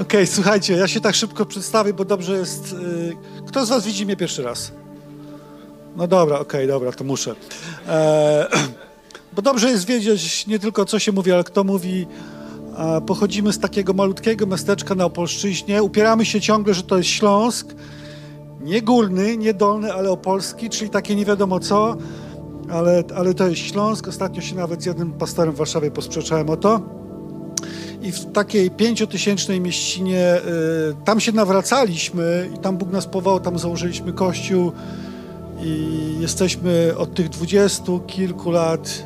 Okej, słuchajcie, ja się tak szybko przedstawię, bo dobrze jest. y, Kto z Was widzi mnie pierwszy raz? No dobra, okej, dobra, to muszę. E, bo dobrze jest wiedzieć nie tylko co się mówi, ale kto mówi. A pochodzimy z takiego malutkiego miasteczka na Opolszczyźnie. Upieramy się ciągle, że to jest Śląsk. Nie górny, nie dolny, ale opolski, czyli takie nie wiadomo co. Ale, ale to jest Śląsk. Ostatnio się nawet z jednym pastorem w Warszawie posprzeczałem o to. I w takiej pięciotysięcznej mieścinie y, tam się nawracaliśmy i tam Bóg nas powołał, tam założyliśmy kościół i jesteśmy od tych dwudziestu kilku lat,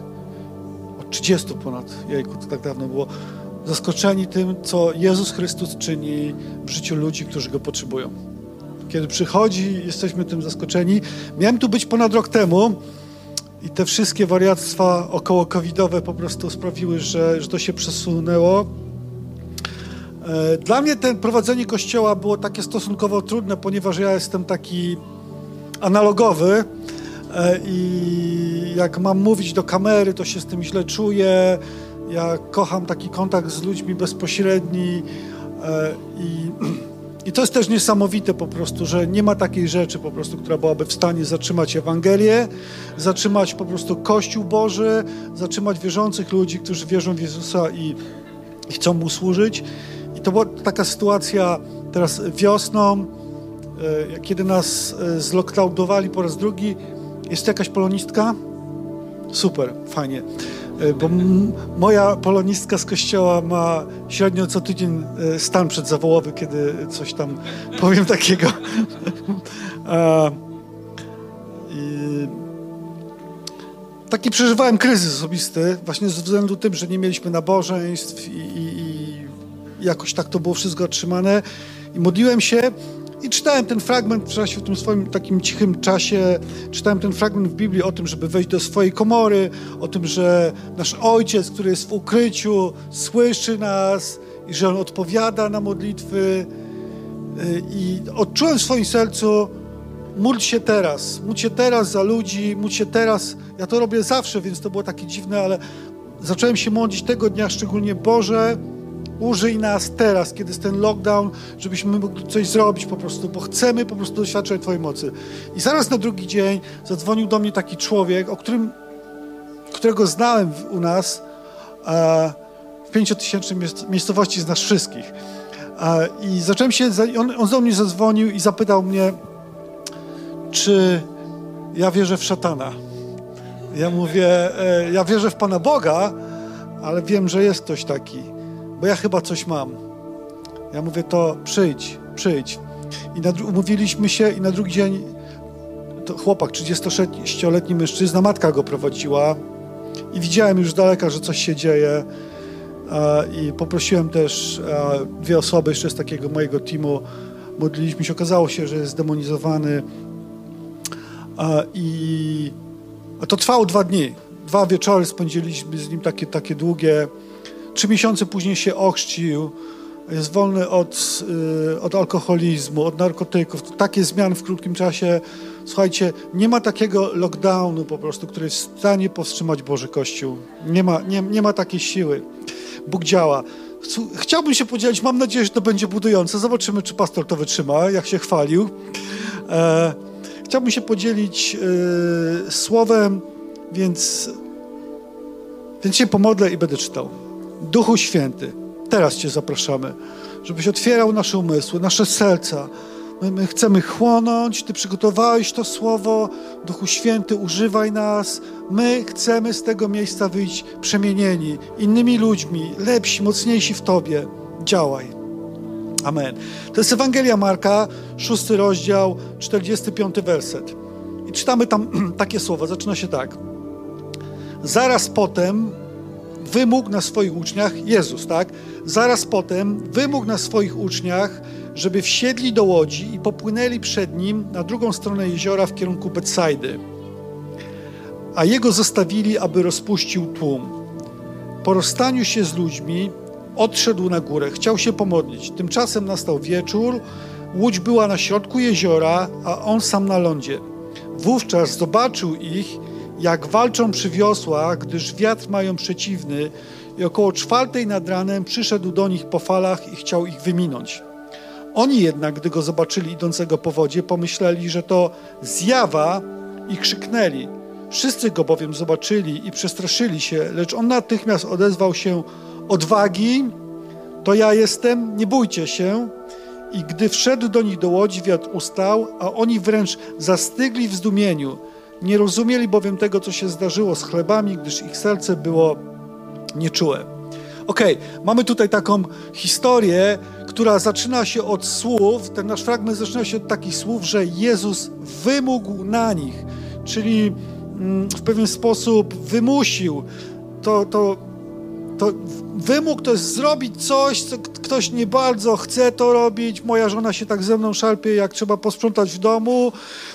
od trzydziestu ponad, jejku, to tak dawno było, zaskoczeni tym, co Jezus Chrystus czyni w życiu ludzi, którzy Go potrzebują. Kiedy przychodzi, jesteśmy tym zaskoczeni. Miałem tu być ponad rok temu i te wszystkie wariactwa około covidowe po prostu sprawiły, że, że to się przesunęło. E, Dla mnie ten prowadzenie kościoła było takie stosunkowo trudne, ponieważ ja jestem taki analogowy e, i jak mam mówić do kamery, to się z tym źle czuję. Ja kocham taki kontakt z ludźmi bezpośredni e, i, i to jest też niesamowite po prostu, że nie ma takiej rzeczy po prostu, która byłaby w stanie zatrzymać Ewangelię, zatrzymać po prostu Kościół Boży, zatrzymać wierzących ludzi, którzy wierzą w Jezusa i, i chcą Mu służyć. To była taka sytuacja teraz wiosną, e, kiedy nas e, zlockdownowali po raz drugi. Jest jakaś polonistka? Super, fajnie. E, Bo moja polonistka z kościoła ma średnio co tydzień stan przedzawołowy, kiedy coś tam powiem takiego. I taki przeżywałem kryzys osobisty, właśnie ze względu tym, że nie mieliśmy nabożeństw i, i jakoś tak to było wszystko otrzymane. I modliłem się i czytałem ten fragment w czasie, w tym swoim takim cichym czasie, czytałem ten fragment w Biblii o tym, żeby wejść do swojej komory, o tym, że nasz Ojciec, który jest w ukryciu, słyszy nas i że On odpowiada na modlitwy. Y, I odczułem w swoim sercu, módl się teraz, módl się teraz za ludzi, módl się teraz. Ja to robię zawsze, więc to było takie dziwne, ale zacząłem się modlić tego dnia szczególnie, Boże, użyj nas teraz, kiedy jest ten lockdown, żebyśmy mogli coś zrobić po prostu, bo chcemy po prostu doświadczać Twojej mocy. I zaraz na drugi dzień zadzwonił do mnie taki człowiek, o którym, którego znałem u nas e, w pięciotysięcznej miejsc- miejscowości z nas wszystkich. E, I zacząłem się, on, on do mnie zadzwonił i zapytał mnie, czy ja wierzę w szatana. Ja mówię, e, ja wierzę w Pana Boga, ale wiem, że jest ktoś taki, bo ja chyba coś mam. Ja mówię, to przyjdź, przyjdź. I na, umówiliśmy się i na drugi dzień to chłopak, 36-letni mężczyzna, matka go prowadziła i widziałem już z daleka, że coś się dzieje e, i poprosiłem też e, dwie osoby jeszcze z takiego mojego teamu, modliliśmy się, okazało się, że jest zdemonizowany a, I to trwało dwa dni. Dwa wieczory spędziliśmy z nim takie, takie długie. Trzy miesiące później się ochrzcił. Jest wolny od, y, od alkoholizmu, od narkotyków. Takie zmiany w krótkim czasie. Słuchajcie, nie ma takiego lockdownu po prostu, który jest w stanie powstrzymać Boży Kościół. Nie ma, nie, nie ma takiej siły. Bóg działa. Chciałbym się podzielić, mam nadzieję, że to będzie budujące. Zobaczymy, czy pastor to wytrzyma, jak się chwalił. E, Chciałbym się podzielić y, słowem, więc, więc się pomodlę i będę czytał. Duchu Święty, teraz Cię zapraszamy, żebyś otwierał nasze umysły, nasze serca. My, my chcemy chłonąć, Ty przygotowałeś to słowo. Duchu Święty, używaj nas. My chcemy z tego miejsca wyjść przemienieni, innymi ludźmi, lepsi, mocniejsi w Tobie. Działaj. Amen. To jest Ewangelia Marka, szósty rozdział, 45 werset. I czytamy tam takie słowa. Zaczyna się tak. Zaraz potem wymógł na swoich uczniach, Jezus, tak? Zaraz potem wymógł na swoich uczniach, żeby wsiedli do łodzi i popłynęli przed nim na drugą stronę jeziora w kierunku Betsajdy. A jego zostawili, aby rozpuścił tłum. Po rozstaniu się z ludźmi odszedł na górę, chciał się pomodlić. Tymczasem nastał wieczór, łódź była na środku jeziora, a on sam na lądzie. Wówczas zobaczył ich, jak walczą przy wiosłach, gdyż wiatr mają przeciwny i około czwartej nad ranem przyszedł do nich po falach i chciał ich wyminąć. Oni jednak, gdy go zobaczyli idącego po wodzie, pomyśleli, że to zjawa i krzyknęli. Wszyscy go bowiem zobaczyli i przestraszyli się, lecz on natychmiast odezwał się odwagi, to ja jestem, nie bójcie się. I gdy wszedł do nich do łodzi, wiatr ustał, a oni wręcz zastygli w zdumieniu. Nie rozumieli bowiem tego, co się zdarzyło z chlebami, gdyż ich serce było nieczułe. Okay, mamy tutaj taką historię, która zaczyna się od słów, ten nasz fragment zaczyna się od takich słów, że Jezus wymógł na nich, czyli mm, w pewien sposób wymusił to, to to wymóg to jest zrobić coś, co ktoś nie bardzo chce to robić. Moja żona się tak ze mną szarpie, jak trzeba posprzątać w domu,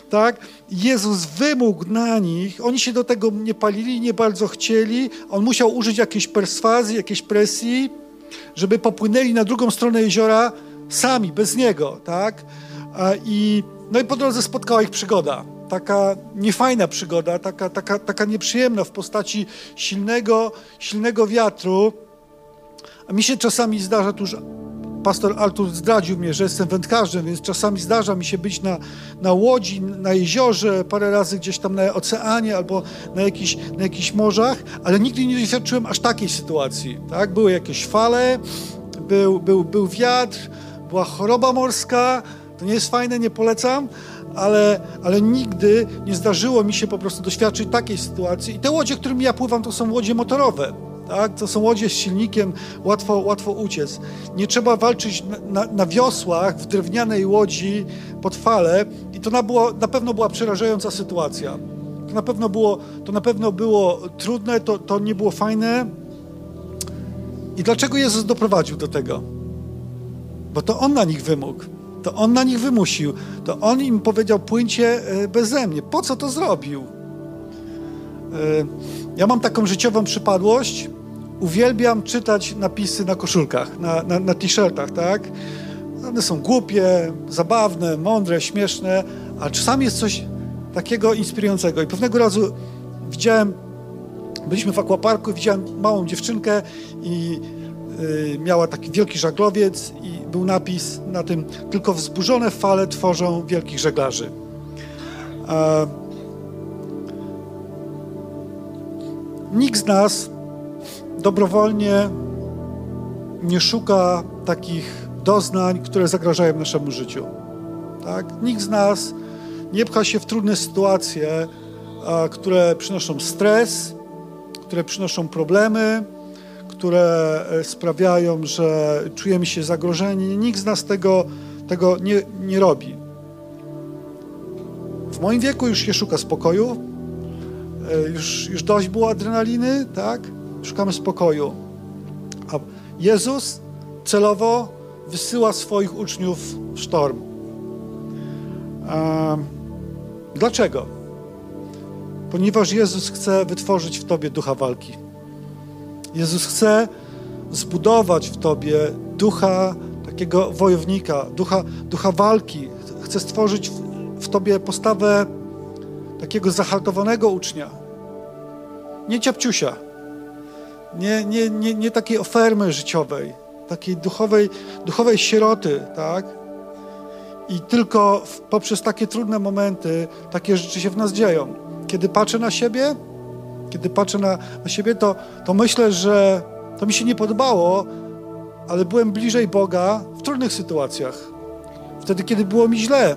tak? Jezus wymógł na nich, oni się do tego nie palili, nie bardzo chcieli. On musiał użyć jakiejś perswazji, jakiejś presji, żeby popłynęli na drugą stronę jeziora sami, bez niego, tak? I, no i po drodze spotkała ich przygoda taka niefajna przygoda, taka, taka, taka nieprzyjemna w postaci silnego, silnego wiatru. A mi się czasami zdarza, tu już pastor Artur zdradził mnie, że jestem wędkarzem, więc czasami zdarza mi się być na, na łodzi, na jeziorze, parę razy gdzieś tam na oceanie albo na jakichś, na jakichś morzach, ale nigdy nie doświadczyłem aż takiej sytuacji. Tak? Były jakieś fale, był, był, był wiatr, była choroba morska, to nie jest fajne, nie polecam, ale, ale nigdy nie zdarzyło mi się po prostu doświadczyć takiej sytuacji. I te łodzie, którymi ja pływam, to są łodzie motorowe. Tak? To są łodzie z silnikiem, łatwo, łatwo uciec. Nie trzeba walczyć na, na, wiosłach w drewnianej łodzi pod fale i to na, było, na pewno była przerażająca sytuacja. To na pewno było, to na pewno było trudne, to, to nie było fajne. I dlaczego Jezus doprowadził do tego? Bo to On na nich wymógł. To on na nich wymusił. To on im powiedział, płyńcie e, beze mnie. Po co to zrobił? E, ja mam taką życiową przypadłość. Uwielbiam czytać napisy na koszulkach, na, na, na t-shirtach, tak? One są głupie, zabawne, mądre, śmieszne, a czasami jest coś takiego inspirującego. I pewnego razu widziałem, byliśmy w akwaparku widziałem małą dziewczynkę i miała taki wielki żaglowiec i był napis na tym, tylko wzburzone fale tworzą wielkich żeglarzy. Nikt z nas dobrowolnie nie szuka takich doznań, które zagrażają naszemu życiu. Tak? Nikt z nas nie pcha się w trudne sytuacje, które przynoszą stres, które przynoszą problemy, które e, sprawiają, że czujemy się zagrożeni. Nikt z nas tego, tego nie, nie robi. W moim wieku już się szuka spokoju, e, już, już dość było adrenaliny, tak? Szukamy spokoju. A Jezus celowo wysyła swoich uczniów w sztorm. A dlaczego? Ponieważ Jezus chce wytworzyć w tobie ducha walki. Jezus chce zbudować w tobie ducha takiego wojownika, ducha, ducha walki. Chce stworzyć w, w tobie postawę takiego zahartowanego ucznia. Nie ciapciusia. Nie, nie, nie, nie takiej ofermy życiowej, takiej duchowej, duchowej sieroty, tak? I tylko poprzez takie trudne momenty takie rzeczy się w nas dzieją. Kiedy patrzę na siebie, kiedy patrzę na, na siebie, to, to myślę, że to mi się nie podobało, ale byłem bliżej Boga w trudnych sytuacjach. Wtedy, kiedy było mi źle.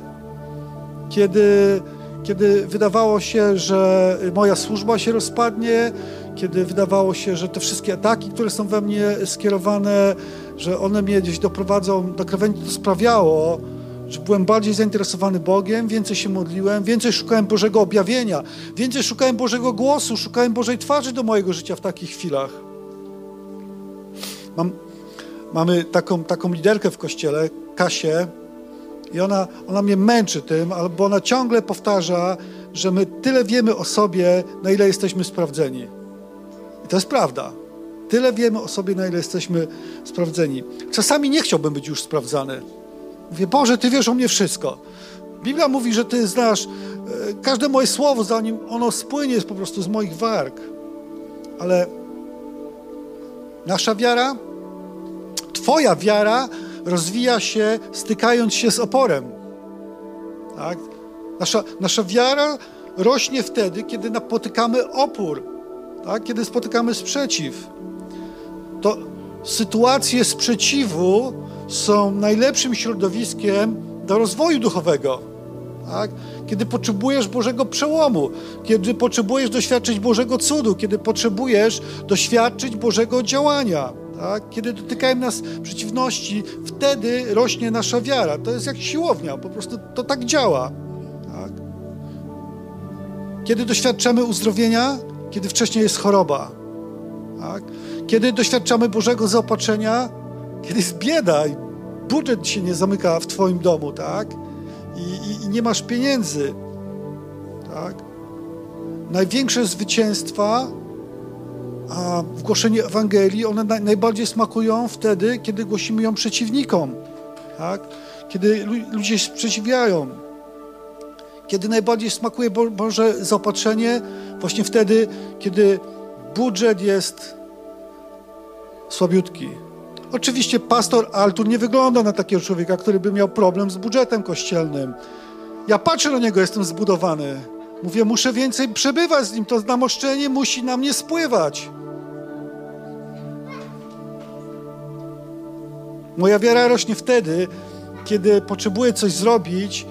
Kiedy, kiedy wydawało się, że moja służba się rozpadnie, kiedy wydawało się, że te wszystkie ataki, które są we mnie skierowane, że one mnie gdzieś doprowadzą do krawędzi, to sprawiało, że byłem bardziej zainteresowany Bogiem, więcej się modliłem, więcej szukałem Bożego objawienia, więcej szukałem Bożego głosu, szukałem Bożej twarzy do mojego życia w takich chwilach. Mam, mamy taką, taką liderkę w kościele, Kasię, i ona, ona mnie męczy tym, bo ona ciągle powtarza, że my tyle wiemy o sobie, na ile jesteśmy sprawdzeni. I to jest prawda. Tyle wiemy o sobie, na ile jesteśmy sprawdzeni. Czasami nie chciałbym być już sprawdzany. Mówię, Boże, Ty wiesz o mnie wszystko. Biblia mówi, że Ty znasz e, każde moje słowo, zanim ono spłynie po prostu z moich warg. Ale Nasza wiara, Twoja wiara rozwija się stykając się z oporem. Tak? Nasza, nasza wiara rośnie wtedy, kiedy napotykamy opór, tak? kiedy spotykamy sprzeciw. To sytuacje sprzeciwu są najlepszym środowiskiem do rozwoju duchowego. Tak? Kiedy potrzebujesz Bożego przełomu, kiedy potrzebujesz doświadczyć Bożego cudu, kiedy potrzebujesz doświadczyć Bożego działania, tak? kiedy dotykają nas przeciwności, wtedy rośnie nasza wiara. To jest jak siłownia, po prostu to tak działa. Tak? Kiedy doświadczamy uzdrowienia, kiedy wcześniej jest choroba. Tak? Kiedy doświadczamy Bożego zaopatrzenia, kiedy jest bieda i budżet się nie zamyka w Twoim domu, tak? I, i, i nie masz pieniędzy, tak? Największe zwycięstwa a w głoszeniu Ewangelii, one naj, najbardziej smakują wtedy, kiedy głosimy ją przeciwnikom, tak? Kiedy ludzie się sprzeciwiają. Kiedy najbardziej smakuje Bo Boże zaopatrzenie? Właśnie wtedy, kiedy budżet jest słabiutki. Oczywiście pastor Altur nie wygląda na takiego człowieka, który by miał problem z budżetem kościelnym. Ja patrzę na niego, jestem zbudowany. Mówię, muszę więcej przebywać z nim, to namoszczenie musi na mnie spływać. Moja wiara rośnie wtedy, kiedy potrzebuję coś zrobić,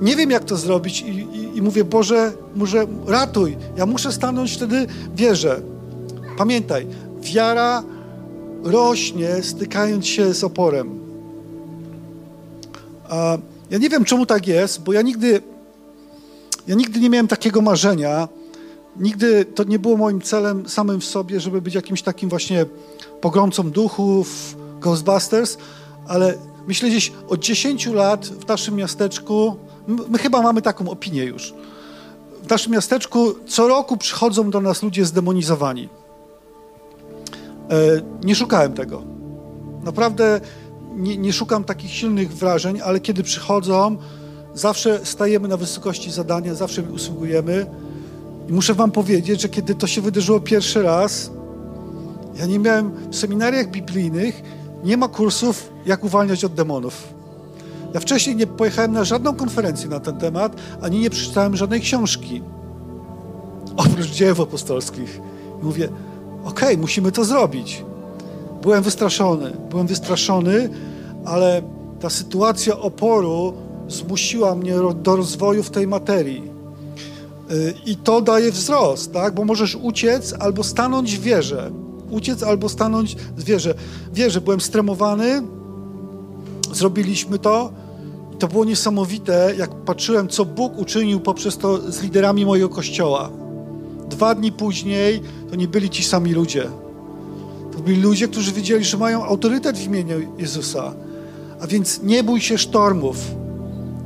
nie wiem jak to zrobić i, i, i mówię, Boże, może ratuj. Ja muszę stanąć wtedy wierzę. Pamiętaj, wiara rośnie, stykając się z oporem. A ja nie wiem, czemu tak jest, bo ja nigdy, ja nigdy nie miałem takiego marzenia. Nigdy to nie było moim celem samym w sobie, żeby być jakimś takim właśnie pogromcą duchów, Ghostbusters, ale myślę gdzieś od 10 lat w naszym miasteczku, my chyba mamy taką opinię już, w naszym miasteczku co roku przychodzą do nas ludzie zdemonizowani. E, nie szukałem tego. Naprawdę nie, nie, szukam takich silnych wrażeń, ale kiedy przychodzą, zawsze stajemy na wysokości zadania, zawsze usługujemy. I muszę Wam powiedzieć, że kiedy to się wydarzyło pierwszy raz, ja nie miałem w seminariach biblijnych, nie ma kursów, jak uwalniać od demonów. Ja wcześniej nie pojechałem na żadną konferencję na ten temat, ani nie przeczytałem żadnej książki. Oprócz dzieł apostolskich. I mówię, okej, okay, musimy to zrobić. Byłem wystraszony, byłem wystraszony, ale ta sytuacja oporu zmusiła mnie do rozwoju w tej materii. Y, I to daje wzrost, tak? Bo możesz uciec albo stanąć w wierze. Uciec albo stanąć w wierze. Wierze, byłem stremowany, zrobiliśmy to. I to było niesamowite, jak patrzyłem, co Bóg uczynił poprzez to z liderami mojego kościoła. Dwa dni później to nie byli ci sami ludzie. To byli ludzie, którzy wiedzieli, że mają autorytet w imieniu Jezusa. A więc nie bój się sztormów.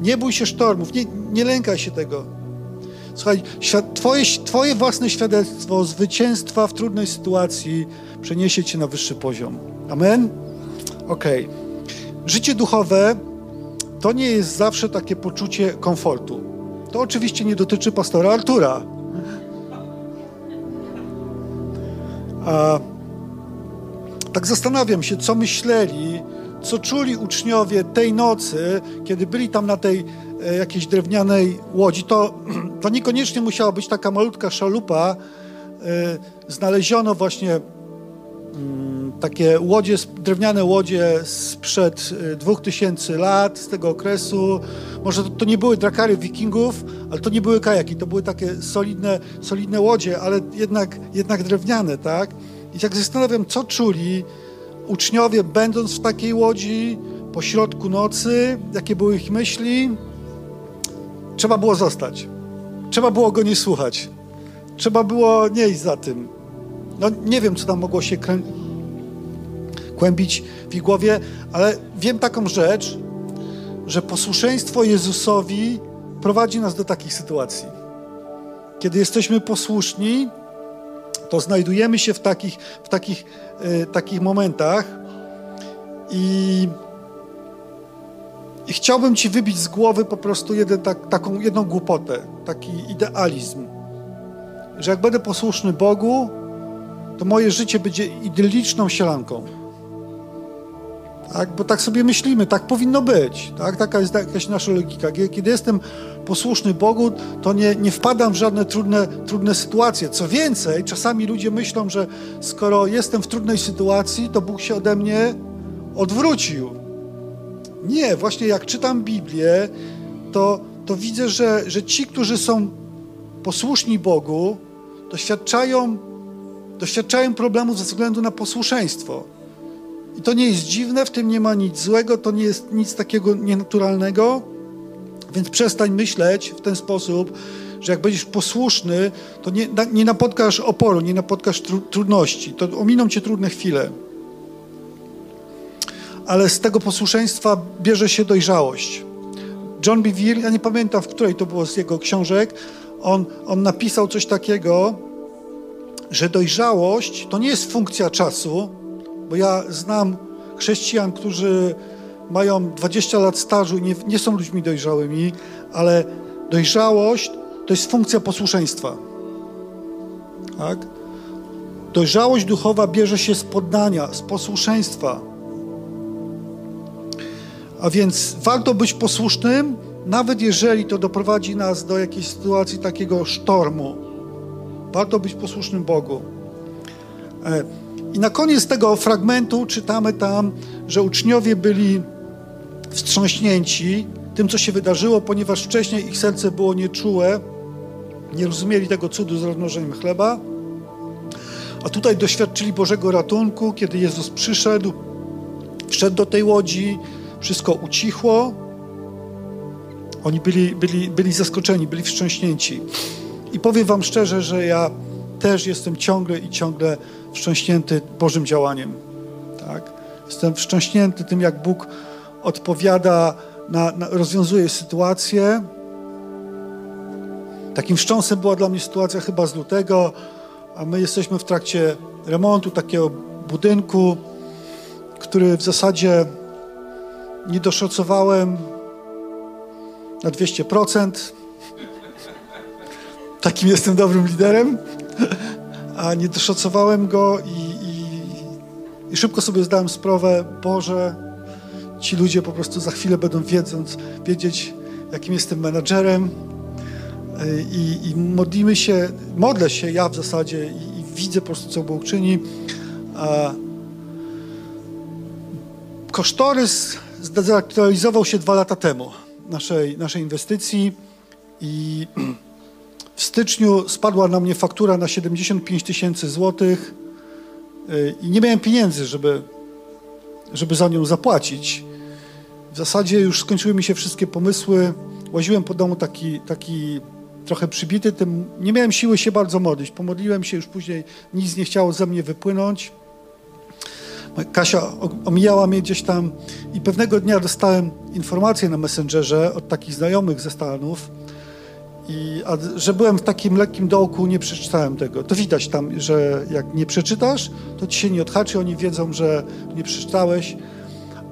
Nie bój się sztormów. Nie, nie lękaj się tego. Słuchaj, twoje, twoje własne świadectwo zwycięstwa w trudnej sytuacji przeniesie cię na wyższy poziom. Amen? Okej. Okay. Życie duchowe to nie jest zawsze takie poczucie komfortu. To oczywiście nie dotyczy pastora Artura. Tak zastanawiam się, co myśleli, co czuli uczniowie tej nocy, kiedy byli tam na tej e, jakiejś drewnianej łodzi. To, to niekoniecznie musiała być taka malutka szalupa. E, znaleziono właśnie takie łodzie, drewniane łodzie sprzed e, dwóch tysięcy lat, z tego okresu. Może to, to, nie były drakary wikingów, ale to nie były kajaki, to były takie solidne, solidne łodzie, ale jednak, jednak drewniane, tak? I tak zastanawiam, co czuli uczniowie, będąc w takiej łodzi po środku nocy, jakie były ich myśli. Trzeba było zostać. Trzeba było go nie słuchać. Trzeba było nie iść za tym. No nie wiem, co tam mogło się krę... kłębić w ich głowie, ale wiem taką rzecz, że posłuszeństwo Jezusowi prowadzi nas do takich sytuacji. Kiedy jesteśmy posłuszni, to znajdujemy się w takich, w takich, y, takich momentach i, i chciałbym Ci wybić z głowy po prostu jeden, tak, taką jedną głupotę, taki idealizm, że jak będę posłuszny Bogu, to moje życie będzie idylliczną sielanką. Tak? Bo tak sobie myślimy, tak powinno być. Tak? Taka jest jakaś nasza logika. Kiedy jestem posłuszny Bogu, to nie, nie wpadam w żadne trudne, trudne sytuacje. Co więcej, czasami ludzie myślą, że skoro jestem w trudnej sytuacji, to Bóg się ode mnie odwrócił. Nie, właśnie jak czytam Biblię, to, to widzę, że, że ci, którzy są posłuszni Bogu, doświadczają, doświadczają problemów ze względu na posłuszeństwo. I to nie jest dziwne, w tym nie ma nic złego, to nie jest nic takiego nienaturalnego, więc przestań myśleć w ten sposób, że jak będziesz posłuszny, to nie, nie napotkasz oporu, nie napotkasz tru, trudności, to ominą cię trudne chwile. Ale z tego posłuszeństwa bierze się dojrzałość. John Bevere, ja nie pamiętam, w której to było z jego książek, on, on napisał coś takiego, że dojrzałość to nie jest funkcja czasu, bo ja znam chrześcijan, którzy mają 20 lat stażu i nie, nie są ludźmi dojrzałymi, ale dojrzałość to jest funkcja posłuszeństwa. Tak? Dojrzałość duchowa bierze się z poddania, z posłuszeństwa. A więc warto być posłusznym, nawet jeżeli to doprowadzi nas do jakiejś sytuacji takiego sztormu. Warto być posłusznym Bogu. E, I na koniec tego fragmentu czytamy tam, że uczniowie byli wstrząśnięci tym, co się wydarzyło, ponieważ wcześniej ich serce było nieczułe, nie rozumieli tego cudu z rozmnożeniem chleba, a tutaj doświadczyli Bożego ratunku, kiedy Jezus przyszedł, wszedł do tej łodzi, wszystko ucichło. Oni byli, byli, byli zaskoczeni, byli wstrząśnięci. I powiem Wam szczerze, że ja też jestem ciągle i ciągle wstrząśnięty Bożym działaniem. Tak? Jestem wstrząśnięty tym, jak Bóg odpowiada, na, na, rozwiązuje sytuację. Takim wstrząsem była dla mnie sytuacja chyba z lutego, a my jesteśmy w trakcie remontu takiego budynku, który w zasadzie nie doszacowałem na 200%. Takim jestem dobrym liderem, a nie doszacowałem go i, i, i szybko sobie zdałem sprawę, Boże, ci ludzie po prostu za chwilę będą wiedząc, wiedzieć, jakim jestem menadżerem i, i modlimy się, modlę się ja w zasadzie i, i widzę po prostu, co Bóg czyni. A kosztorys zdezaktualizował się dwa lata temu naszej, naszej inwestycji i w styczniu spadła na mnie faktura na 75 tysięcy złotych y, i nie miałem pieniędzy, żeby, żeby za nią zapłacić. W zasadzie już skończyły mi się wszystkie pomysły. Łaziłem po domu taki, taki trochę przybity tym. Nie miałem siły się bardzo modlić. Pomodliłem się, już później nic nie chciało ze mnie wypłynąć. Kasia omijała mnie gdzieś tam i pewnego dnia dostałem informację na Messengerze od takich znajomych ze Stanów, i, a, że byłem w takim lekkim dołku, nie przeczytałem tego. To widać tam, że jak nie przeczytasz, to ci się nie odhaczy, oni wiedzą, że nie przeczytałeś.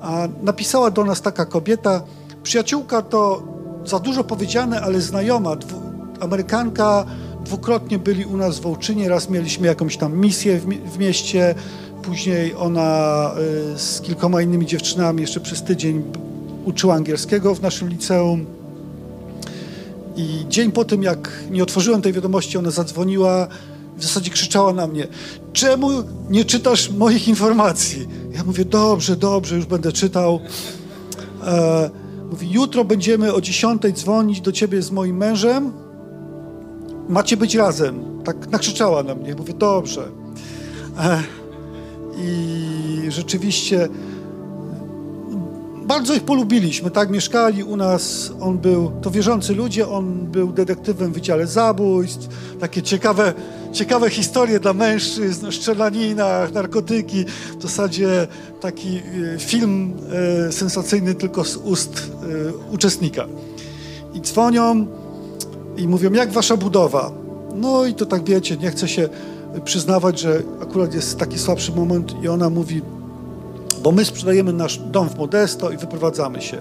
A napisała do nas taka kobieta, przyjaciółka to za dużo powiedziane, ale znajoma, dwu, Amerykanka, dwukrotnie byli u nas w Wołczynie, raz mieliśmy jakąś tam misję w, w mieście, Później ona y, z kilkoma innymi dziewczynami jeszcze przez tydzień uczyła angielskiego w naszym liceum. I dzień po tym, jak nie otworzyłem tej wiadomości, ona zadzwoniła, w zasadzie krzyczała na mnie: Czemu nie czytasz moich informacji? Ja mówię: Dobrze, dobrze, już będę czytał. E, mówi: Jutro będziemy o 10 dzwonić do ciebie z moim mężem. Macie być razem. Tak nakrzyczała na mnie. Mówię: Dobrze. E, i rzeczywiście bardzo ich polubiliśmy, tak? Mieszkali u nas, on był, to wierzący ludzie, on był detektywem w Wydziale Zabójstw, takie ciekawe, ciekawe historie dla mężczyzn, strzelanina, narkotyki, w zasadzie taki e, film e, sensacyjny tylko z ust e, uczestnika. I dzwonią i mówią, jak wasza budowa? No i to tak wiecie, nie chce się przyznawać, że akurat jest taki słabszy moment i ona mówi, bo my sprzedajemy nasz dom w Modesto i wyprowadzamy się.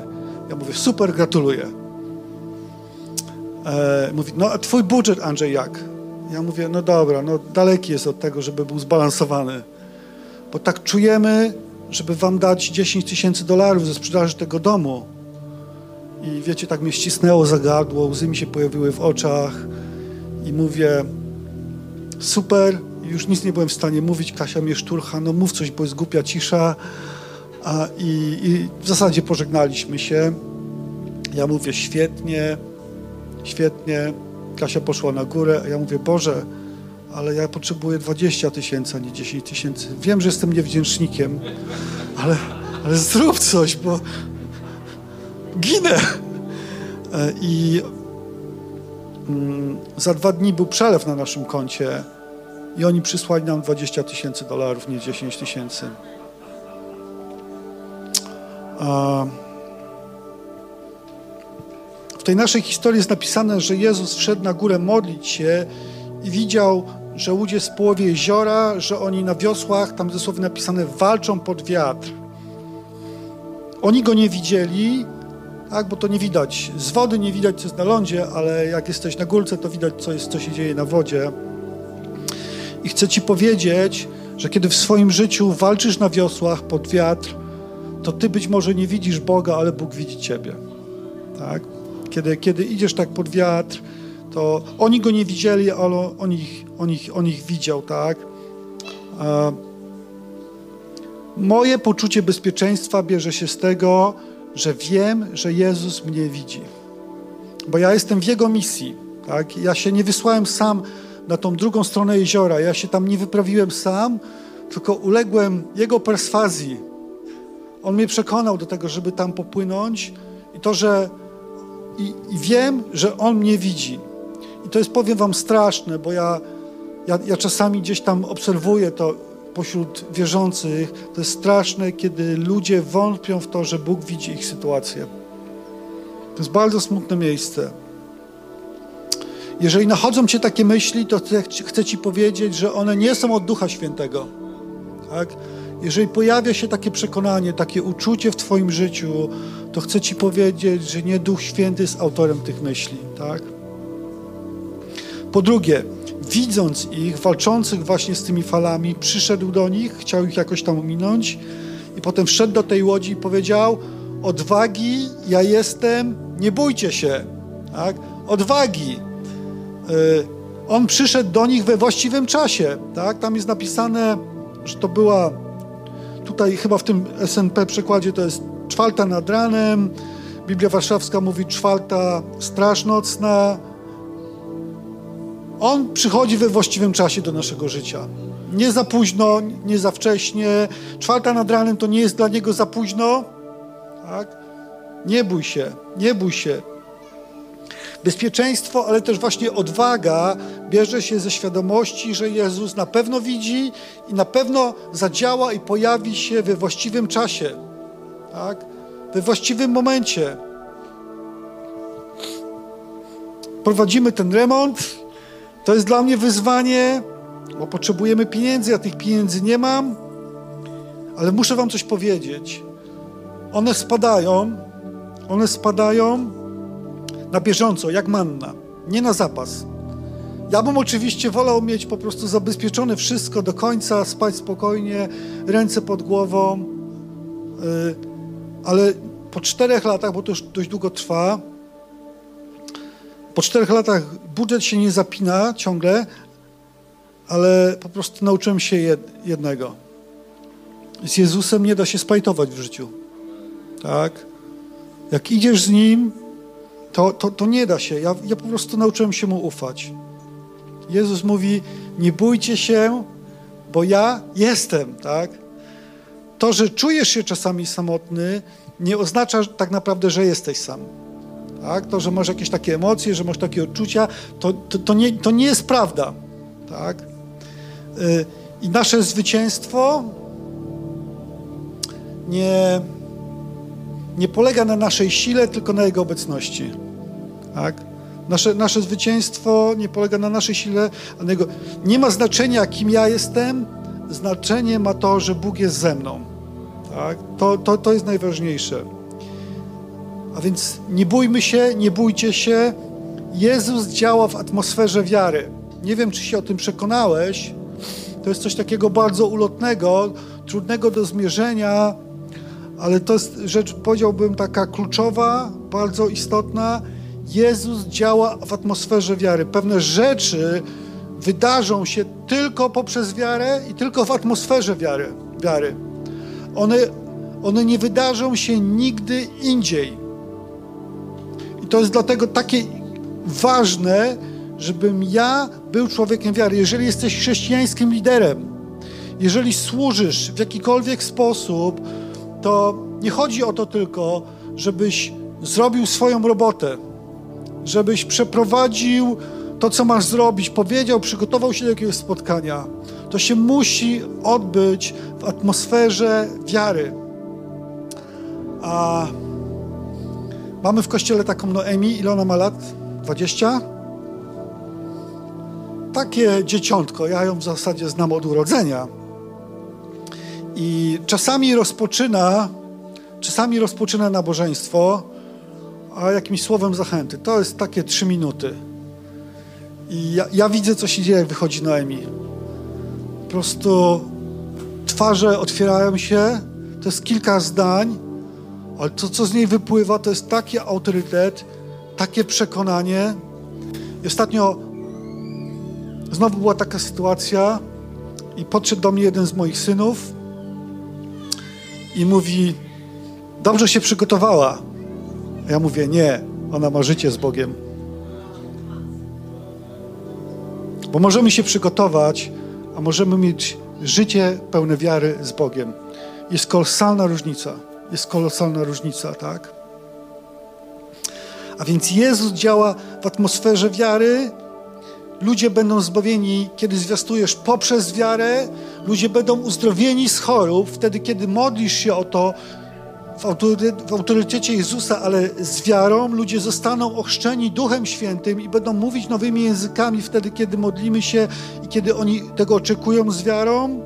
Ja mówię, super, gratuluję. E, mówi, no a twój budżet, Andrzej, jak? Ja mówię, no dobra, no daleki jest od tego, żeby był zbalansowany. Bo tak czujemy, żeby wam dać 10 tysięcy dolarów ze sprzedaży tego domu. I wiecie, tak mnie ścisnęło za gardło, łzy mi się pojawiły w oczach i mówię, super, już nic nie byłem w stanie mówić, Kasia mnie szturcha, no mów coś, bo jest głupia cisza. A, i, I w zasadzie pożegnaliśmy się. Ja mówię, świetnie, świetnie. Kasia poszła na górę, a ja mówię, Boże, ale ja potrzebuję 20 tysięcy, a nie 10 tysięcy. Wiem, że jestem niewdzięcznikiem, ale, ale zrób coś, bo ginę. E, I mm, za dwa dni był przelew na naszym koncie i oni przysłali nam 20 tysięcy dolarów, nie 10 tysięcy. W tej naszej historii jest napisane, że Jezus wszedł na górę modlić się i widział, że ludzie z połowie jeziora, że oni na wiosłach, tam dosłownie napisane, walczą pod wiatr. Oni go nie widzieli, tak, bo to nie widać. Z wody nie widać, co jest na lądzie, ale jak jesteś na górce, to widać, co, jest, co się dzieje na wodzie. I chcę Ci powiedzieć, że kiedy w swoim życiu walczysz na wiosłach pod wiatr, to Ty być może nie widzisz Boga, ale Bóg widzi Ciebie. Tak? Kiedy, kiedy idziesz tak pod wiatr, to oni go nie widzieli, ale on ich, on ich, on ich widział, tak? moje poczucie bezpieczeństwa bierze się z tego, że wiem, że Jezus mnie widzi. Bo ja jestem w Jego misji, tak? Ja się nie wysłałem sam na tą drugą stronę jeziora, ja się tam nie wyprawiłem sam, tylko uległem Jego perswazji. On mnie przekonał do tego, żeby tam popłynąć i to, że i, i wiem, że On mnie widzi. I to jest, powiem Wam, straszne, bo ja, ja, ja czasami gdzieś tam obserwuję to pośród wierzących. To jest straszne, kiedy ludzie wątpią w to, że Bóg widzi ich sytuację. To jest bardzo smutne miejsce. Jeżeli nachodzą Cię takie myśli, to chcę Ci powiedzieć, że one nie są od Ducha Świętego. Tak? Jeżeli pojawia się takie przekonanie, takie uczucie w Twoim życiu, to chcę Ci powiedzieć, że nie Duch Święty jest autorem tych myśli. Tak? Po drugie, widząc ich, walczących właśnie z tymi falami, przyszedł do nich, chciał ich jakoś tam ominąć i potem wszedł do tej łodzi i powiedział: Odwagi, ja jestem, nie bójcie się. Tak? Odwagi. Y, on przyszedł do nich we właściwym czasie. Tak? Tam jest napisane, że to była, tutaj chyba w tym SNP przekładzie to jest czwarta nad ranem. Biblia Warszawska mówi czwarta straż nocna. On przychodzi we właściwym czasie do naszego życia. Nie za późno, nie za wcześnie. Czwarta nad ranem to nie jest dla niego za późno. Tak? Nie bój się, nie bój się. Bezpieczeństwo, ale też właśnie odwaga bierze się ze świadomości, że Jezus na pewno widzi i na pewno zadziała i pojawi się we właściwym czasie, tak? we właściwym momencie. Prowadzimy ten remont. To jest dla mnie wyzwanie, bo potrzebujemy pieniędzy, ja tych pieniędzy nie mam, ale muszę Wam coś powiedzieć. One spadają, one spadają na bieżąco, jak manna, nie na zapas. Ja bym oczywiście wolał mieć po prostu zabezpieczone wszystko do końca, spać spokojnie, ręce pod głową, yy, ale po czterech latach, bo to już dość długo trwa, po czterech latach budżet się nie zapina ciągle, ale po prostu nauczyłem się jednego. Z Jezusem nie da się spajtować w życiu. Tak? Jak idziesz z Nim, to, to, to nie da się. Ja, ja po prostu nauczyłem się Mu ufać. Jezus mówi, nie bójcie się, bo ja jestem, tak? To, że czujesz się czasami samotny, nie oznacza tak naprawdę, że jesteś sam. Tak? To, że masz jakieś takie emocje, że masz takie odczucia, to, to, to, nie, to nie jest prawda. Tak? Y, I nasze zwycięstwo nie, nie polega na naszej sile, tylko na Jego obecności. Tak? Nasze, nasze zwycięstwo nie polega na naszej sile, Jego... Nie ma znaczenia, kim ja jestem, znaczenie ma to, że Bóg jest ze mną. Tak? To, to, to jest najważniejsze. A więc nie bójmy się, nie bójcie się. Jezus działa w atmosferze wiary. nie wiem, czy się o tym przekonałeś, to jest coś takiego bardzo ulotnego, trudnego do zmierzenia, ale to jest rzecz, powiedziałbym, taka kluczowa, bardzo istotna. Jezus działa w atmosferze wiary. Pewne rzeczy wydarzą się tylko poprzez wiarę i tylko w atmosferze wiary. wiary. One, one nie wydarzą się nigdy indziej. I to jest dlatego takie ważne, żebym ja był człowiekiem wiary. Jeżeli jesteś chrześcijańskim liderem, jeżeli służysz w jakikolwiek sposób, to nie chodzi o to tylko, żebyś zrobił swoją robotę, żebyś przeprowadził to, co masz zrobić, powiedział, przygotował się do jakiegoś spotkania. To się musi odbyć w atmosferze wiary. A mamy w kościele taką Noemi. Ile ona ma lat? 20? Takie dzieciątko. Ja ją w zasadzie znam od urodzenia. I czasami rozpoczyna, czasami rozpoczyna nabożeństwo a jakimś słowem zachęty. To jest takie trzy minuty. I ja, ja widzę, co się dzieje, jak wychodzi Noemi. Po prostu twarze otwierają się, to jest kilka zdań, ale to, co z niej wypływa, to jest taki autorytet, takie przekonanie. I ostatnio znowu była taka sytuacja i podszedł do mnie jeden z moich synów i mówi, dobrze się przygotowała. Ja mówię, nie, ona ma życie z Bogiem. Bo możemy się przygotować, a możemy mieć życie pełne wiary z Bogiem. Jest kolosalna różnica. Jest kolosalna różnica, tak? A więc Jezus działa w atmosferze wiary. Ludzie będą zbawieni, kiedy zwiastujesz poprzez wiarę. Ludzie będą uzdrowieni z chorób, wtedy, kiedy modlisz się o to, w autorytecie Jezusa, ale z wiarą ludzie zostaną ochrzczeni Duchem Świętym i będą mówić nowymi językami wtedy, kiedy modlimy się i kiedy oni tego oczekują z wiarą.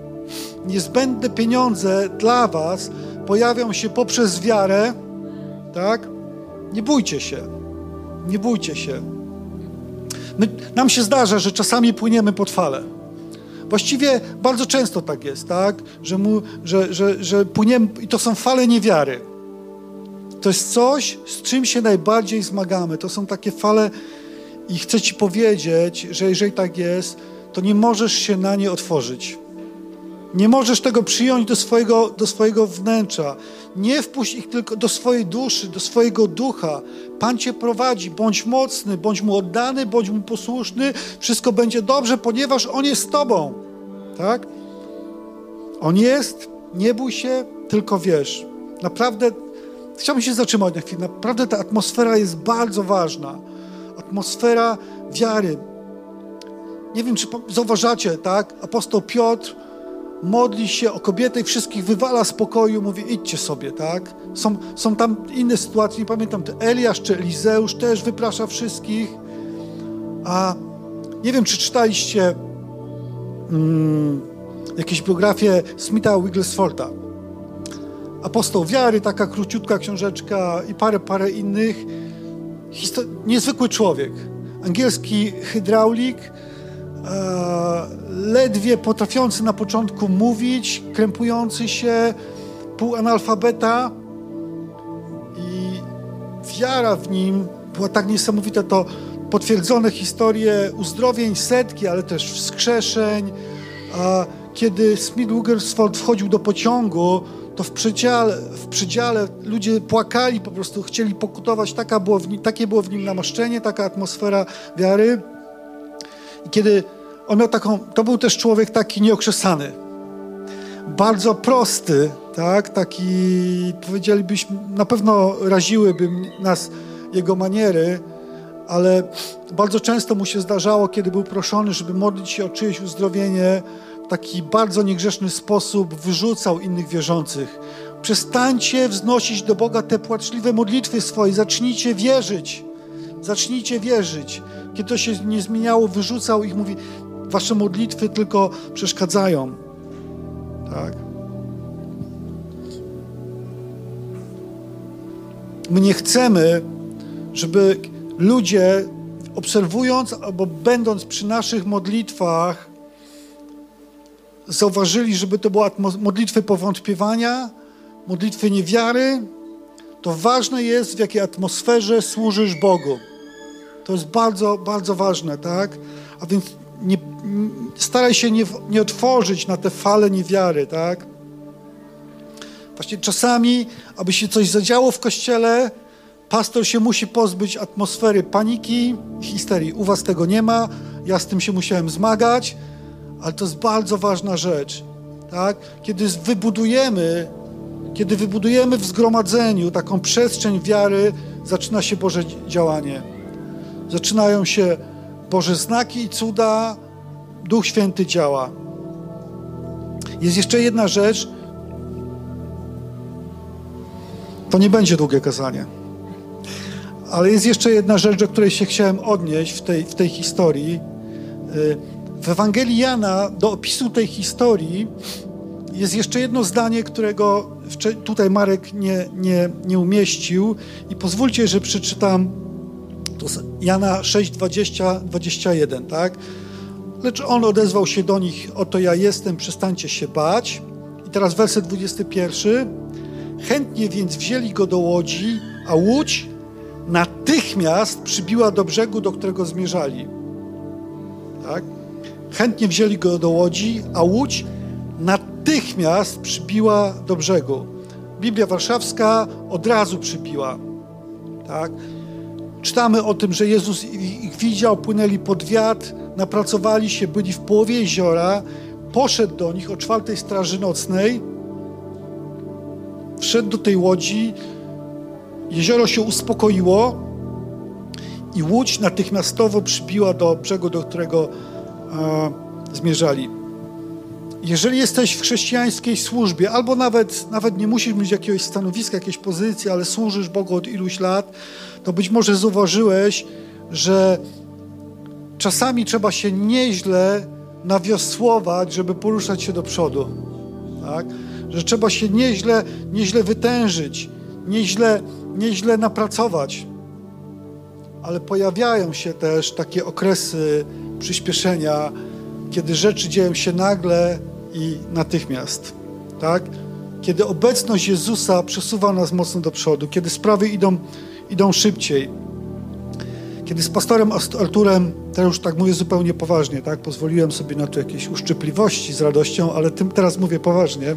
Niezbędne pieniądze dla Was pojawią się poprzez wiarę, tak? Nie bójcie się. Nie bójcie się. My, nam się zdarza, że czasami płyniemy pod falę. Właściwie bardzo często tak jest, tak? Że, mu, że, że, że płyniemy, i to są fale niewiary. To jest coś, z czym się najbardziej zmagamy. To są takie fale, i chcę Ci powiedzieć, że jeżeli tak jest, to nie możesz się na nie otworzyć. Nie możesz tego przyjąć do swojego, do swojego wnętrza. Nie wpuść ich tylko do swojej duszy, do swojego ducha. Pan cię prowadzi. Bądź mocny, bądź mu oddany, bądź mu posłuszny. Wszystko będzie dobrze, ponieważ On jest z tobą. Tak? On jest, nie bój się, tylko wiesz. Naprawdę, chciałbym się zatrzymać na chwilę. Naprawdę ta atmosfera jest bardzo ważna. Atmosfera wiary. Nie wiem, czy zauważacie, tak? Apostoł Piotr modli się o kobietę i wszystkich wywala z pokoju, mówi idźcie sobie, tak? Są, są tam inne sytuacje, nie pamiętam, Eliasz czy Elizeusz też wyprasza wszystkich. A nie wiem, czy czytaliście mm, jakieś biografię Smitha Wigglesforda. Apostoł wiary, taka króciutka książeczka i parę, parę innych. Histo niezwykły człowiek. Angielski hydraulik, ledwie potrafiący na początku mówić, krępujący się, półanalfabeta i wiara w nim była tak niesamowita, to potwierdzone historie uzdrowień, setki, ale też wskrzeszeń. Kiedy Smith Wigglesworth wchodził do pociągu, to w przedziale, w przedziale ludzie płakali, po prostu chcieli pokutować. Taka było w nim, takie było w nim namaszczenie, taka atmosfera wiary. I kiedy on miał taką, to był też człowiek taki nieokrzesany, bardzo prosty, tak, taki, powiedzielibyśmy, na pewno raziłyby nas jego maniery, ale bardzo często mu się zdarzało, kiedy był proszony, żeby modlić się o czyjeś uzdrowienie, w taki bardzo niegrzeczny sposób wyrzucał innych wierzących. Przestańcie wznosić do Boga te płaczliwe modlitwy swoje, zacznijcie wierzyć. Zacznijcie wierzyć. Kiedy to się nie zmieniało, wyrzucał ich, mówi: Wasze modlitwy tylko przeszkadzają. Tak. My nie chcemy, żeby ludzie obserwując albo będąc przy naszych modlitwach, zauważyli, żeby to były modlitwy powątpiewania, modlitwy niewiary, to ważne jest, w jakiej atmosferze służysz Bogu. To jest bardzo, bardzo ważne, tak? A więc nie, staraj się nie, nie otworzyć na te fale niewiary, tak? Właśnie czasami, aby się coś zadziało w kościele, pastor się musi pozbyć atmosfery paniki, histerii. U was tego nie ma, ja z tym się musiałem zmagać, ale to jest bardzo ważna rzecz, tak? Kiedy wybudujemy, kiedy wybudujemy w zgromadzeniu taką przestrzeń wiary, zaczyna się Boże działanie. Zaczynają się Boże znaki i cuda, Duch Święty działa. Jest jeszcze jedna rzecz. To nie będzie długie kazanie. Ale jest jeszcze jedna rzecz, do której się chciałem odnieść w tej, w tej historii. Y, w Ewangelii Jana do opisu tej historii jest jeszcze jedno zdanie, którego tutaj Marek nie, nie, nie umieścił i pozwólcie, że przeczytam to Jana 6, 20, 21, tak? Lecz on odezwał się do nich, oto ja jestem, przestańcie się bać. I teraz werset 21. Chętnie więc wzięli go do łodzi, a łódź natychmiast przybiła do brzegu, do którego zmierzali. Tak? Chętnie wzięli go do łodzi, a łódź natychmiast przybiła do brzegu. Biblia Warszawska od razu przybiła. Tak? Czytamy o tym, że Jezus ich widział, płynęli pod wiatr, napracowali się, byli w połowie jeziora, poszedł do nich o czwartej straży nocnej, wszedł do tej łodzi, jezioro się uspokoiło i łódź natychmiastowo przybiła do brzegu, do którego e, zmierzali. Jeżeli jesteś w chrześcijańskiej służbie, albo nawet, nawet nie musisz mieć jakiegoś stanowiska, jakiejś pozycji, ale służysz Bogu od iluś lat, to być może zauważyłeś, że czasami trzeba się nieźle nawiosłować, żeby poruszać się do przodu. Tak? Że trzeba się nieźle, nieźle wytężyć, nieźle, nieźle napracować. Ale pojawiają się też takie okresy przyspieszenia, kiedy rzeczy dzieją się nagle i natychmiast. Tak? Kiedy obecność Jezusa przesuwa nas mocno do przodu, kiedy sprawy idą, idą szybciej. Kiedy z pastorem Arturem, teraz już tak mówię zupełnie poważnie, tak? Pozwoliłem sobie na to jakieś uszczypliwości z radością, ale tym teraz mówię poważnie.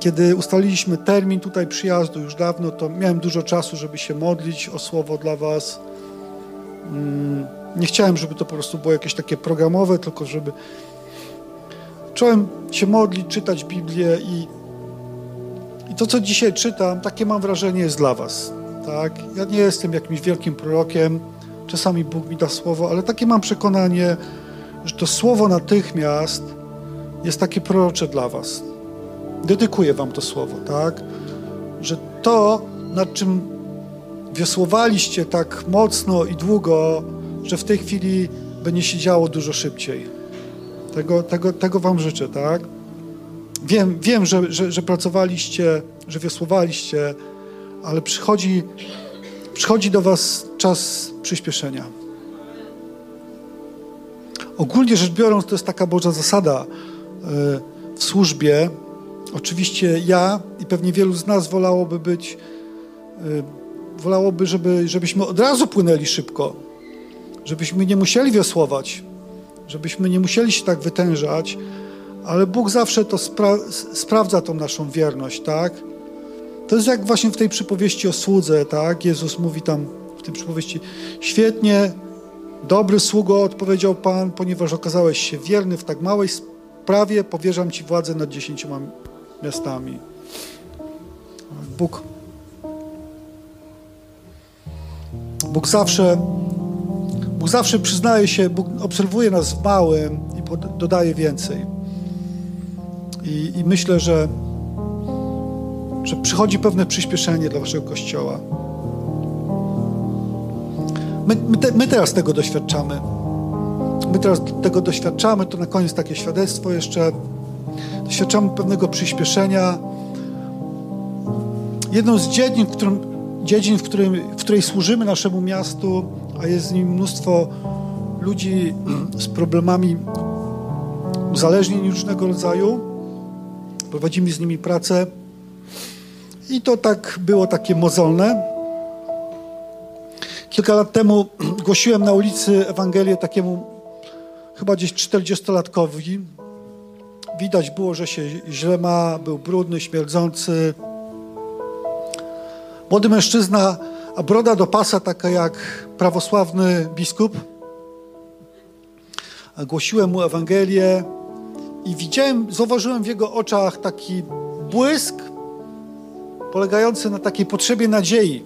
Kiedy ustaliliśmy termin tutaj przyjazdu już dawno, to miałem dużo czasu, żeby się modlić o słowo dla Was. Mm, nie chciałem, żeby to po prostu było jakieś takie programowe, tylko żeby zacząłem się modlić, czytać Biblię i, i to, co dzisiaj czytam, takie mam wrażenie jest dla Was. Tak? Ja nie jestem jakimś wielkim prorokiem, czasami Bóg mi da słowo, ale takie mam przekonanie, że to słowo natychmiast jest takie prorocze dla Was. Dedykuję Wam to słowo, tak? Że to, nad czym wiosłowaliście tak mocno i długo, że w tej chwili będzie się działo dużo szybciej. Tego, tego, tego Wam życzę, tak? Wiem, wiem że, że, że pracowaliście, że wiosłowaliście, ale przychodzi, przychodzi do Was czas przyspieszenia. Ogólnie rzecz biorąc, to jest taka Boża zasada e, w służbie. Oczywiście ja i pewnie wielu z nas wolałoby być, e, wolałoby, żeby, żebyśmy od razu płynęli szybko, żebyśmy nie musieli wiosłować, żebyśmy nie musieli się tak wytężać, ale Bóg zawsze to spra sprawdza tą naszą wierność, tak? To jest jak właśnie w tej przypowieści o słudze, tak? Jezus mówi tam w tej przypowieści, świetnie, dobry sługo, odpowiedział Pan, ponieważ okazałeś się wierny w tak małej sprawie, powierzam Ci władzę nad dziesięcioma miastami. Bóg Bóg zawsze Bóg zawsze przyznaje się, Bóg obserwuje nas w małym i dodaje więcej. I, i myślę, że że przychodzi pewne przyspieszenie dla waszego kościoła. My, my, te, my, teraz tego doświadczamy. My teraz tego doświadczamy, to na koniec takie świadectwo jeszcze. Doświadczamy pewnego przyspieszenia. Jedną z dziedzin, w, którym, dziedzin, w, którym, w której służymy naszemu miastu, a jest z nim mnóstwo ludzi z problemami uzależnień różnego rodzaju. Prowadzimy z nimi pracę i to tak było takie mozolne. Kilka lat temu głosiłem na ulicy Ewangelię takiemu chyba gdzieś 40-latkowi. Widać było, że się źle ma, był brudny, śmierdzący. Młody mężczyzna, a broda do pasa taka jak prawosławny biskup. Głosiłem mu Ewangelię i widziałem, zauważyłem w jego oczach taki błysk polegający na takiej potrzebie nadziei,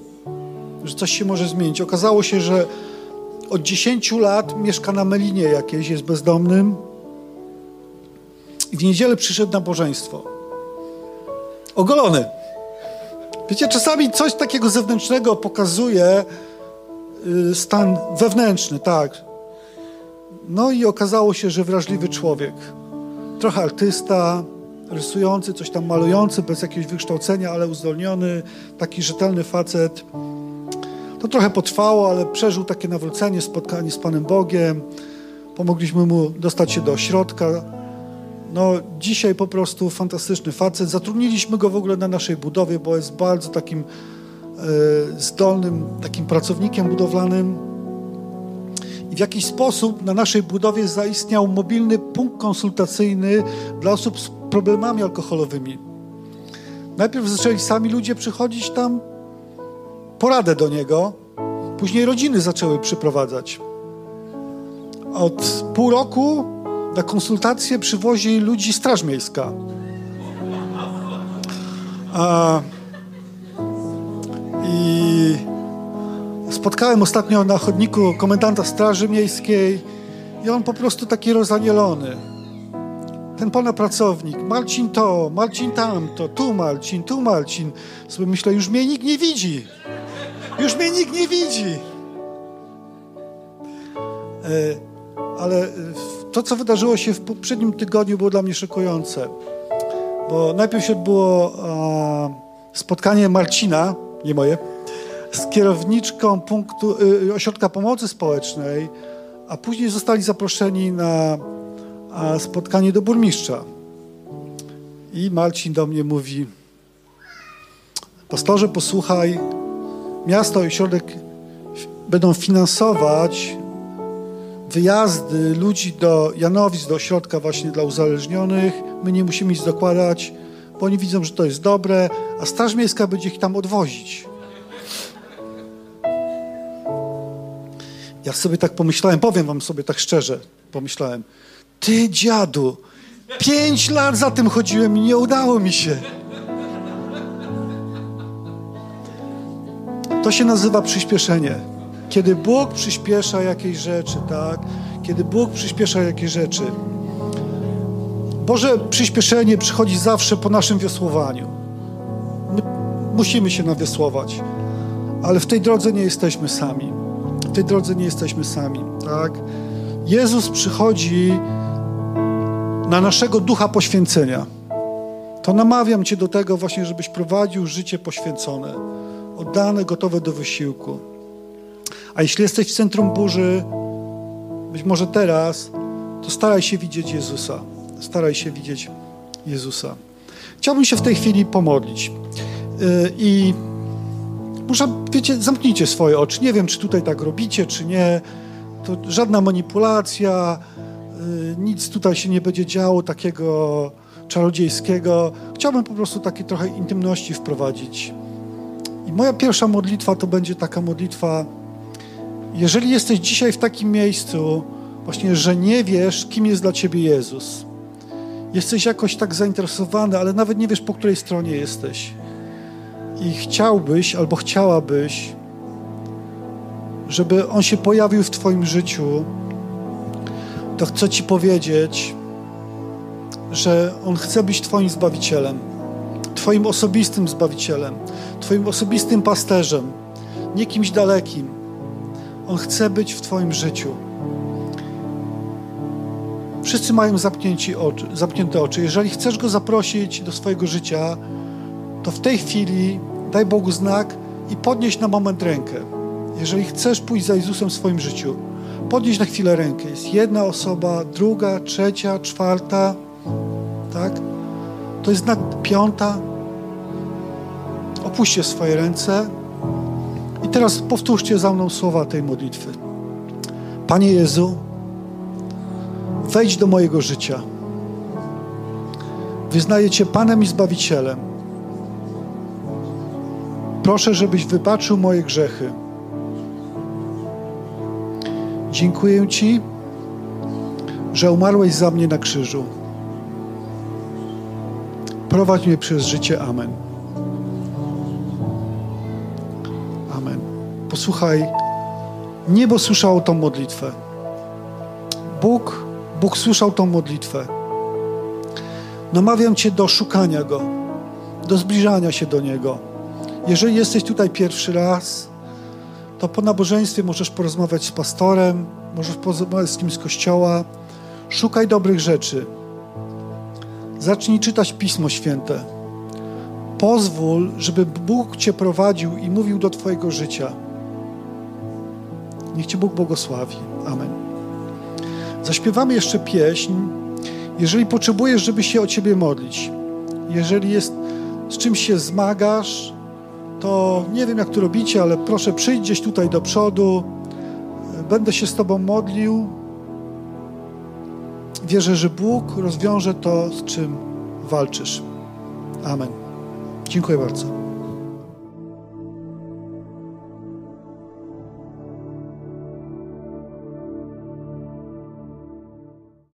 że coś się może zmienić. Okazało się, że od 10 lat mieszka na Melinie jakieś, jest bezdomnym i w niedzielę przyszedł na bożeństwo. Ogolony. Wiecie, czasami coś takiego zewnętrznego pokazuje y, stan wewnętrzny, tak. No i okazało się, że wrażliwy człowiek. Trochę artysta, rysujący, coś tam malujący, bez jakiegoś wykształcenia, ale uzdolniony, taki rzetelny facet. To trochę potrwało, ale przeżył takie nawrócenie, spotkanie z Panem Bogiem. Pomogliśmy mu dostać się do ośrodka. No, dzisiaj po prostu fantastyczny facet. Zatrudniliśmy go w ogóle na naszej budowie, bo jest bardzo takim e, zdolnym, takim pracownikiem budowlanym. I w jakiś sposób na naszej budowie zaistniał mobilny punkt konsultacyjny dla osób z problemami alkoholowymi. Najpierw zaczęli sami ludzie przychodzić tam, poradę do niego, później rodziny zaczęły przyprowadzać. Od pół roku na konsultacje przywozi ludzi Straż Miejska. A, I spotkałem ostatnio na chodniku komendanta Straży Miejskiej i on po prostu taki rozanielony ten pana pracownik, Marcin to, Marcin tamto, tu Marcin, tu Marcin. Sobie myślę, już mnie nikt nie widzi. Już mnie nikt nie widzi. E, ale to, co wydarzyło się w poprzednim tygodniu, było dla mnie szokujące. Bo najpierw się odbyło spotkanie Marcina, nie moje, z kierowniczką punktu, y, ośrodka pomocy społecznej, a później zostali zaproszeni na spotkanie do burmistrza. I Marcin do mnie mówi: Pastorze, posłuchaj, miasto i środek będą finansować wyjazdy ludzi do Janowic, do ośrodka właśnie dla uzależnionych. My nie musimy nic dokładać, bo oni widzą, że to jest dobre, a Straż Miejska będzie ich tam odwozić. Ja sobie tak pomyślałem, powiem wam sobie tak szczerze, pomyślałem, ty dziadu, pięć lat za tym chodziłem i nie udało mi się. To się nazywa przyspieszenie. Kiedy Bóg przyspiesza jakieś rzeczy, tak? Kiedy Bóg przyspiesza jakieś rzeczy. Boże przyspieszenie przychodzi zawsze po naszym wiosłowaniu. My musimy się nawiosłować, ale w tej drodze nie jesteśmy sami. W tej drodze nie jesteśmy sami, tak? Jezus przychodzi na naszego ducha poświęcenia, to namawiam Cię do tego właśnie, żebyś prowadził życie poświęcone, oddane, gotowe do wysiłku. A jeśli jesteś w centrum burzy, być może teraz, to staraj się widzieć Jezusa. Staraj się widzieć Jezusa. Chciałbym się w tej chwili pomodlić. Y, I może, wiecie, zamknijcie swoje oczy. Nie wiem, czy tutaj tak robicie, czy nie. To żadna manipulacja, Y, nic tutaj się nie będzie działo takiego czarodziejskiego. Chciałbym po prostu takiej trochę intymności wprowadzić. I moja pierwsza modlitwa to będzie taka modlitwa, jeżeli jesteś dzisiaj w takim miejscu, właśnie, że nie wiesz, kim jest dla ciebie Jezus. Jesteś jakoś tak zainteresowany, ale nawet nie wiesz, po której stronie jesteś. I chciałbyś albo chciałabyś, żeby On się pojawił w Twoim życiu, to chcę Ci powiedzieć, że On chce być Twoim Zbawicielem, Twoim osobistym Zbawicielem, Twoim osobistym pasterzem, nie kimś dalekim. On chce być w Twoim życiu. Wszyscy mają oczy, zamknięte oczy. Jeżeli chcesz Go zaprosić do swojego życia, to w tej chwili daj Bogu znak i podnieś na moment rękę. jeżeli chcesz pójść za Jezusem w swoim życiu, podnieś na chwilę rękę. Jest jedna osoba, druga, trzecia, czwarta, tak? To jest nad piąta. Opuśćcie swoje ręce teraz powtórzcie za mną słowa tej modlitwy. Panie Jezu, wejdź do mojego życia. Wyznaję Cię Panem i Zbawicielem. Proszę, żebyś wybaczył moje grzechy. Dziękuję Ci, że umarłeś za mnie na krzyżu. Prowadź mnie przez życie. Amen. Posłuchaj, niebo słyszało tą modlitwę. Bóg, Bóg słyszał tą modlitwę. Namawiam Cię do szukania Go, do zbliżania się do Niego. Jeżeli jesteś tutaj pierwszy raz, to po nabożeństwie możesz porozmawiać z pastorem, możesz porozmawiać z kimś z kościoła. Szukaj dobrych rzeczy. Zacznij czytać Pismo Święte. Pozwól, żeby Bóg Cię prowadził i mówił do Twojego życia. Niech Cię Bóg błogosławi. Amen. Zaśpiewamy jeszcze pieśń. Jeżeli potrzebujesz, żeby się o Ciebie modlić, jeżeli jest z czymś się zmagasz, to nie wiem, jak to robicie, ale proszę przyjdź gdzieś tutaj do przodu. Będę się z Tobą modlił. Wierzę, że Bóg rozwiąże to, z czym walczysz. Amen. Dziękuję bardzo.